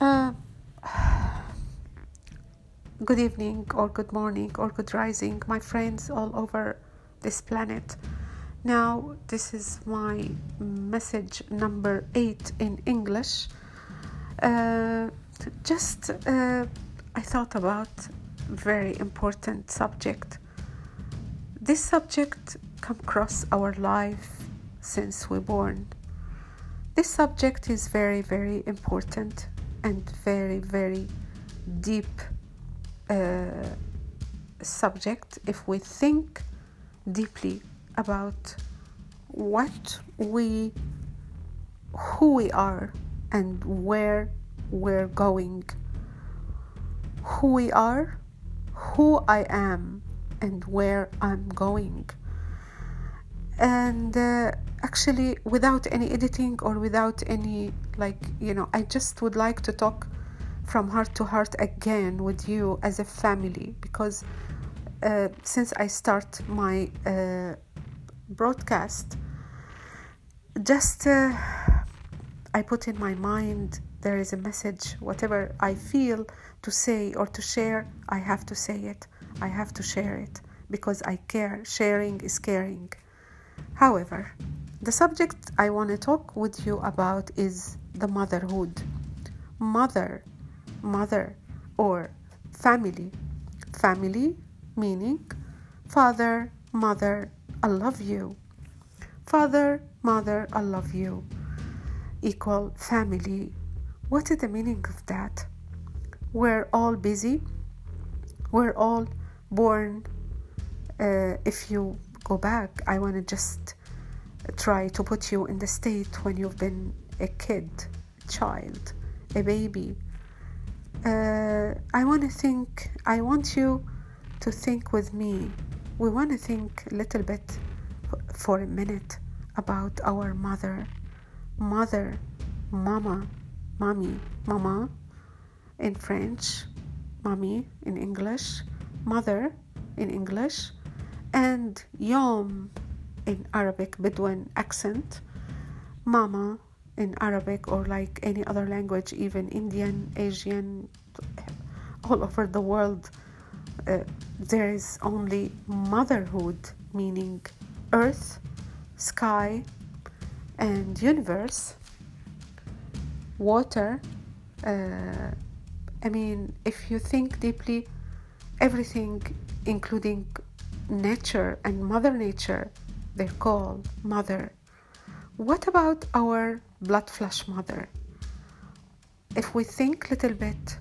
Uh, good evening, or good morning, or good rising, my friends all over this planet. Now, this is my message number eight in English. Uh, just uh, I thought about very important subject. This subject come across our life since we're born. This subject is very very important and very very deep uh, subject. If we think deeply about what we who we are and where we're going who we are who i am and where i'm going. And uh, actually without any editing or without any like you know i just would like to talk from heart to heart again with you as a family because uh, since i start my uh, broadcast just uh, i put in my mind there is a message whatever i feel to say or to share i have to say it. I have to share it because i care. Sharing is caring. However the subject i want to talk with you about is the motherhood. Mother mother or family. Family meaning father mother i love you. Father mother i love you. Equal family. What is the meaning of that? We're all busy. We're all born. Uh, if you go back i want to just try to put you in the state when you've been a kid child a baby. Uh, i want to think i want you to think with me. We want to think a little bit for a minute about our mother. Mother mama mommy mama in french mommy in english mother in english and yom in arabic bedouin accent. Mama in arabic or like any other language even indian asian all over the world. Uh, there is only motherhood meaning earth sky and universe. Water uh, i mean if you think deeply everything including nature and mother nature they're called mother. What about our blood flesh mother? If we think little bit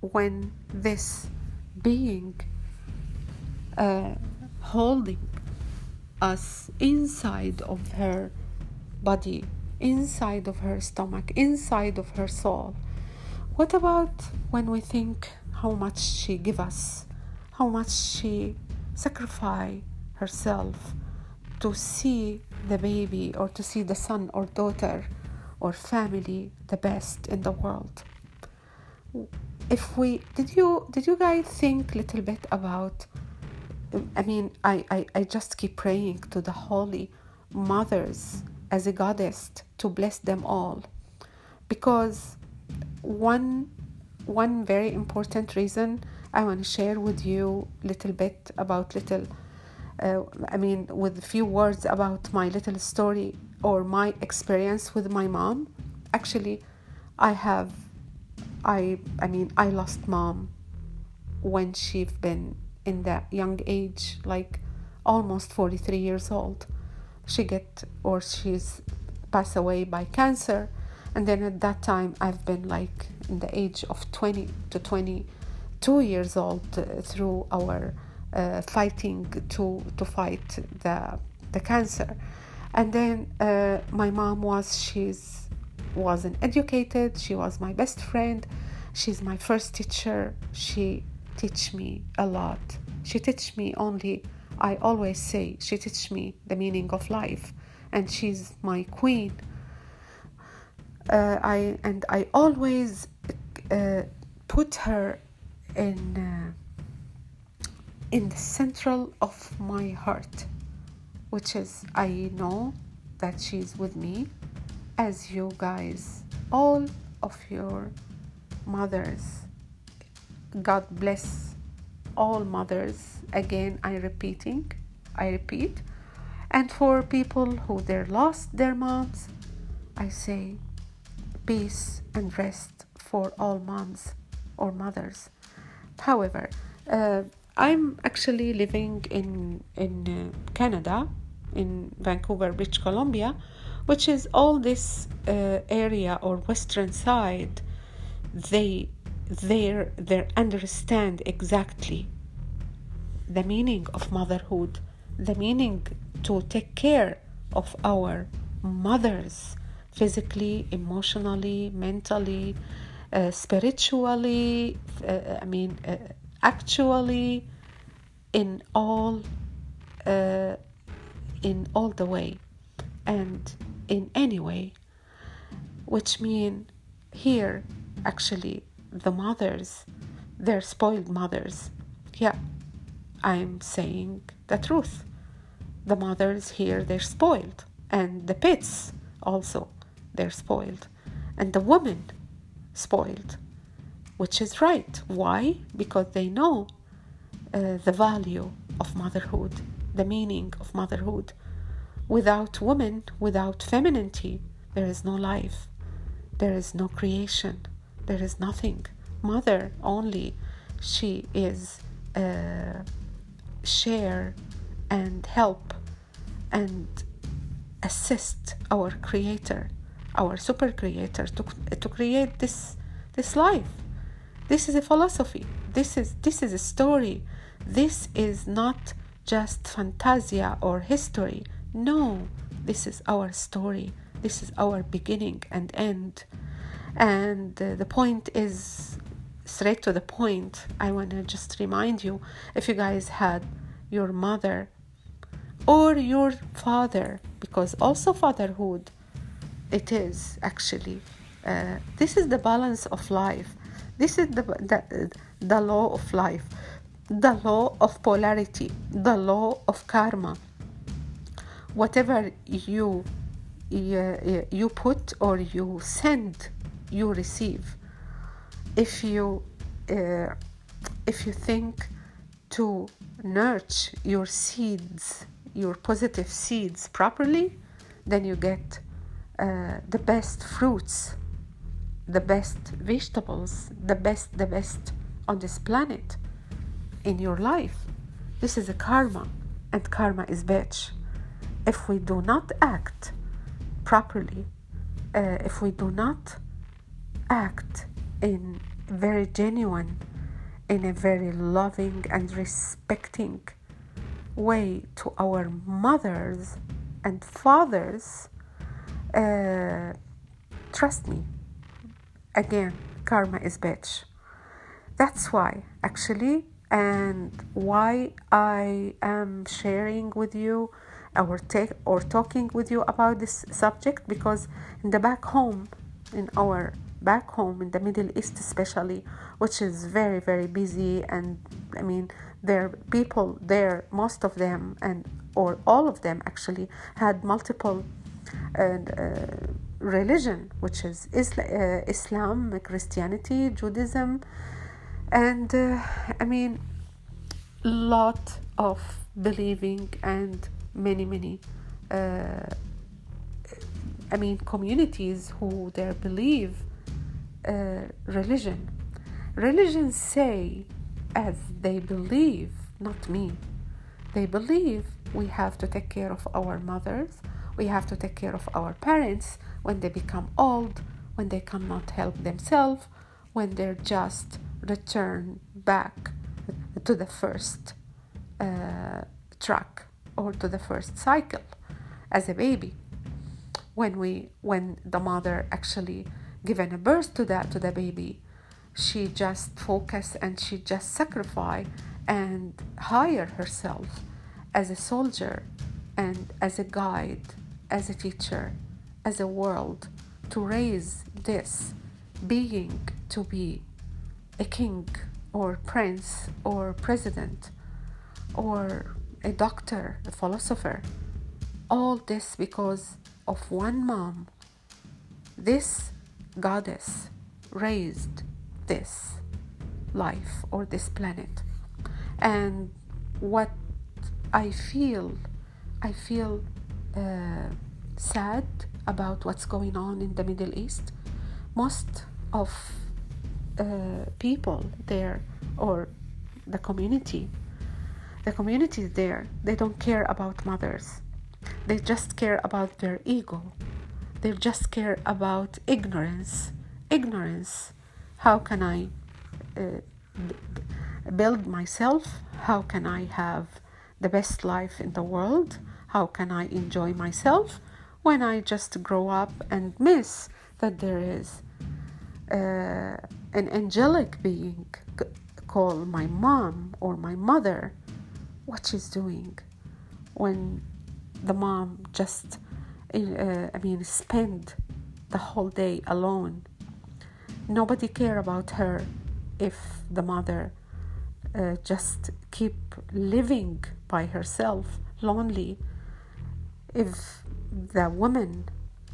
when this being uh, holding us inside of her body inside of her stomach inside of her soul what about when we think how much she give us how much she sacrifice herself to see the baby or to see the son or daughter or family the best in the world. If we did you did you guys think a little bit about i mean I, I i just keep praying to the holy mothers as a goddess to bless them all. Because one one very important reason i want to share with you a little bit about little uh, i mean with a few words about my little story or my experience with my mom. Actually i have i i mean i lost mom when she's been in that young age like almost 43 years old. She get or she's passed away by cancer. And then at that time i've been like in the age of 20 to 22 years old uh, through our fighting to to fight the the cancer. And then uh, my mom was she's wasn't educated she was my best friend she's my first teacher. She teach me a lot. She teach me only i always say she teach me the meaning of life. And she's my queen. Uh, i and i always uh, put her in uh, in the central of my heart which is i know that she's with me as you guys all of your mothers. God bless all mothers. Again, I repeating, I repeat. And for people who they lost their moms, I say peace and rest for all moms or mothers. However, uh, I'm actually living in in uh, Canada, in Vancouver, British Columbia, which is all this uh, area or western side. They they they understand exactly the meaning of motherhood, the meaning to take care of our mothers physically, emotionally, mentally, uh, spiritually, uh, I mean, uh, actually, in all, uh, in all the way, and in any way, which mean here actually the mothers, they're spoiled mothers. Yeah, I'm saying the truth. The mothers here, they're spoiled, and the pets also, they're spoiled, and the women spoiled, which is right. Why? Because they know uh, the value of motherhood, the meaning of motherhood. Without woman, without femininity, there is no life, there is no creation, there is nothing. Mother only, she is uh, share and help and assist our creator our super creator to, to create this this life this is a philosophy. This is this is a story. This is not just fantasia or history. No this is our story. This is our beginning and end. And uh, the point is straight to the point. I want to just remind you if you guys had your mother or your father because also fatherhood it is actually uh, this is the balance of life this is the, the the law of life. The law of polarity. The law of karma. Whatever you you, you put or you send you receive. If you uh, if you think to nurture your seeds your positive seeds properly then you get uh, the best fruits the best vegetables the best the best on this planet in your life. This is a karma and karma is bitch. If we do not act properly uh, if we do not act in very genuine in a very loving and respecting way to our mothers and fathers uh, trust me again karma is bitch that's why actually and why i am sharing with you or take or talking with you about this subject because in the back home in our back home in the Middle East, especially, which is very, very busy. And I mean, there people there, most of them, and or all of them actually had multiple uh, uh, religion, which is uh, Islam, Christianity, Judaism, and uh, I mean, lot of believing and many, many. Uh, I mean, communities who they believe uh, religion. Religions say as they believe, not me. They believe we have to take care of our mothers, we have to take care of our parents when they become old, when they cannot help themselves, when they're just returned back to the first uh, track or to the first cycle as a baby. When we when the mother actually given a birth to that to the baby she just focus and she just sacrifice and hire herself as a soldier and as a guide as a teacher as a world to raise this being to be a king or prince or president or a doctor a philosopher all this because of one mom this goddess raised this life or this planet. And what I feel, I feel uh, sad about what's going on in the Middle East. Most of uh, people there or the community, the community there, they don't care about mothers. They just care about their ego. They just care about ignorance. Ignorance. How can I uh, build myself? How can I have the best life in the world? How can I enjoy myself when I just grow up and miss that there is uh, an angelic being called my mom or my mother? What she's doing when the mom just, uh, I mean, spend the whole day alone. Nobody care about her if the mother uh, just keep living by herself, lonely. If the woman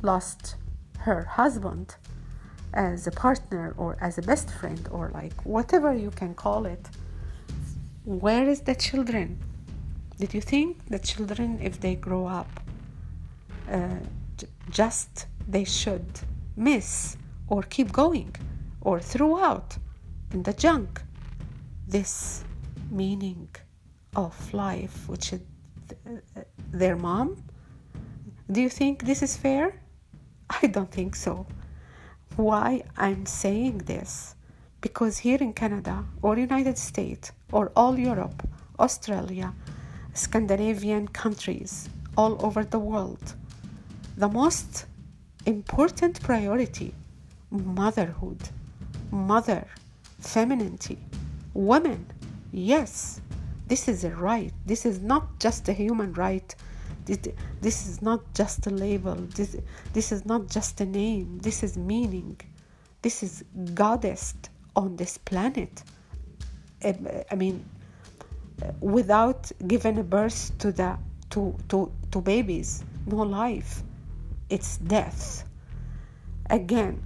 lost her husband as a partner or as a best friend or like whatever you can call it, where is the children? Did you think the children, if they grow up, uh, just they should miss or keep going or throw out in the junk this meaning of life, which is their mom? Do you think this is fair? I don't think so. Why I'm saying this? Because here in Canada or United States or all Europe, Australia, Scandinavian countries, all over the world, the most important priority motherhood, mother, femininity, women. Yes, this is a right. This is not just a human right. This is not just a label. This, this is not just a name. This is meaning. This is goddess on this planet. I mean, without giving birth to the to to to babies, no life. It's death. Again,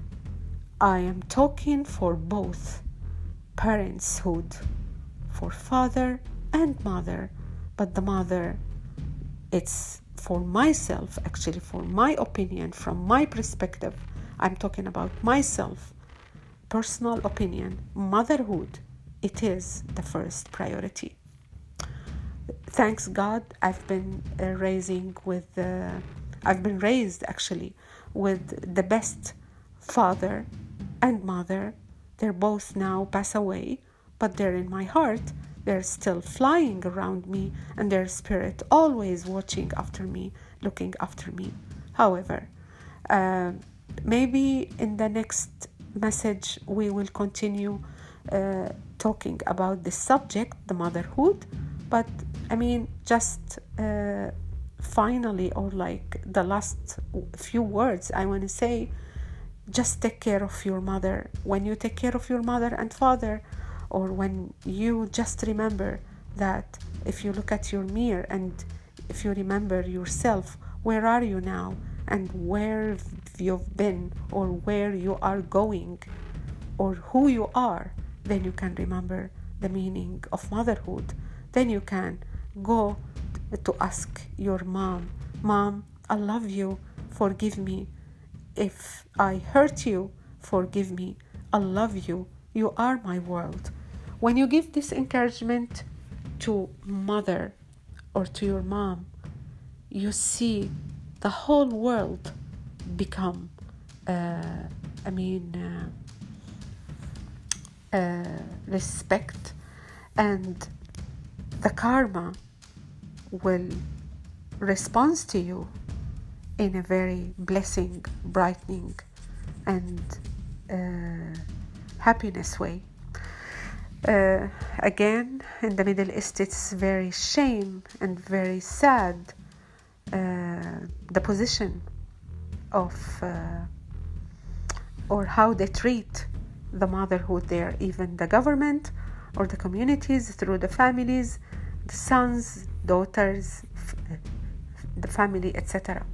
I am talking for both parentshood, for father and mother, but the mother, it's for myself, actually, for my opinion, from my perspective. I'm talking about myself, personal opinion, motherhood, it is the first priority. Thanks God, I've been uh, raising with, uh, I've been raised actually with the best father and mother. They're both now pass away, but they're in my heart they're still flying around me, and their spirit always watching after me, looking after me. However, uh, maybe in the next message we will continue uh, talking about this subject, the motherhood. But I mean, just uh, finally, or like the last few words I want to say, just take care of your mother. When you take care of your mother and father, or when you just remember that if you look at your mirror and if you remember yourself, where are you now and where you've been or where you are going or who you are, then you can remember the meaning of motherhood. Then you can go to ask your mom, Mom, I love you, forgive me. If I hurt you, forgive me. I love you. You are my world. When you give this encouragement to mother or to your mom, you see the whole world become, uh, I mean, uh, uh, respect and the karma will respond to you in a very blessing, brightening, and uh, happiness way. Uh, again, in the Middle East, it's very shame and very sad uh, the position of uh, or how they treat the motherhood there, even the government or the communities through the families, the sons, daughters, the family, etc.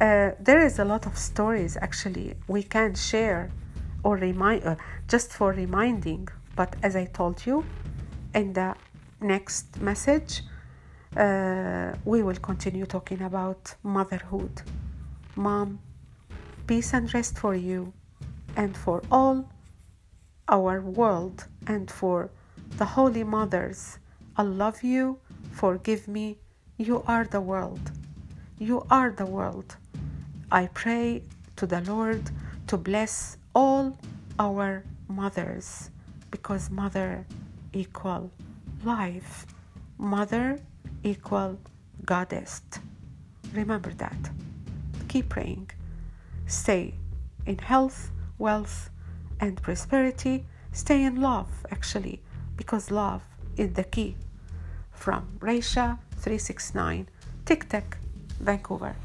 Uh, there is a lot of stories actually we can share or remind uh, just for reminding but as i told you in the next message uh, we will continue talking about motherhood. Mom peace and rest for you and for all our world and for the holy mothers. I love you. Forgive me. You are the world. You are the world. I pray to the lord to bless all our mothers because mother equal life mother equal goddess. Remember that. Keep praying. Stay in health wealth and prosperity. Stay in love actually because love is the key. From Raisha 369 Tic Tac Vancouver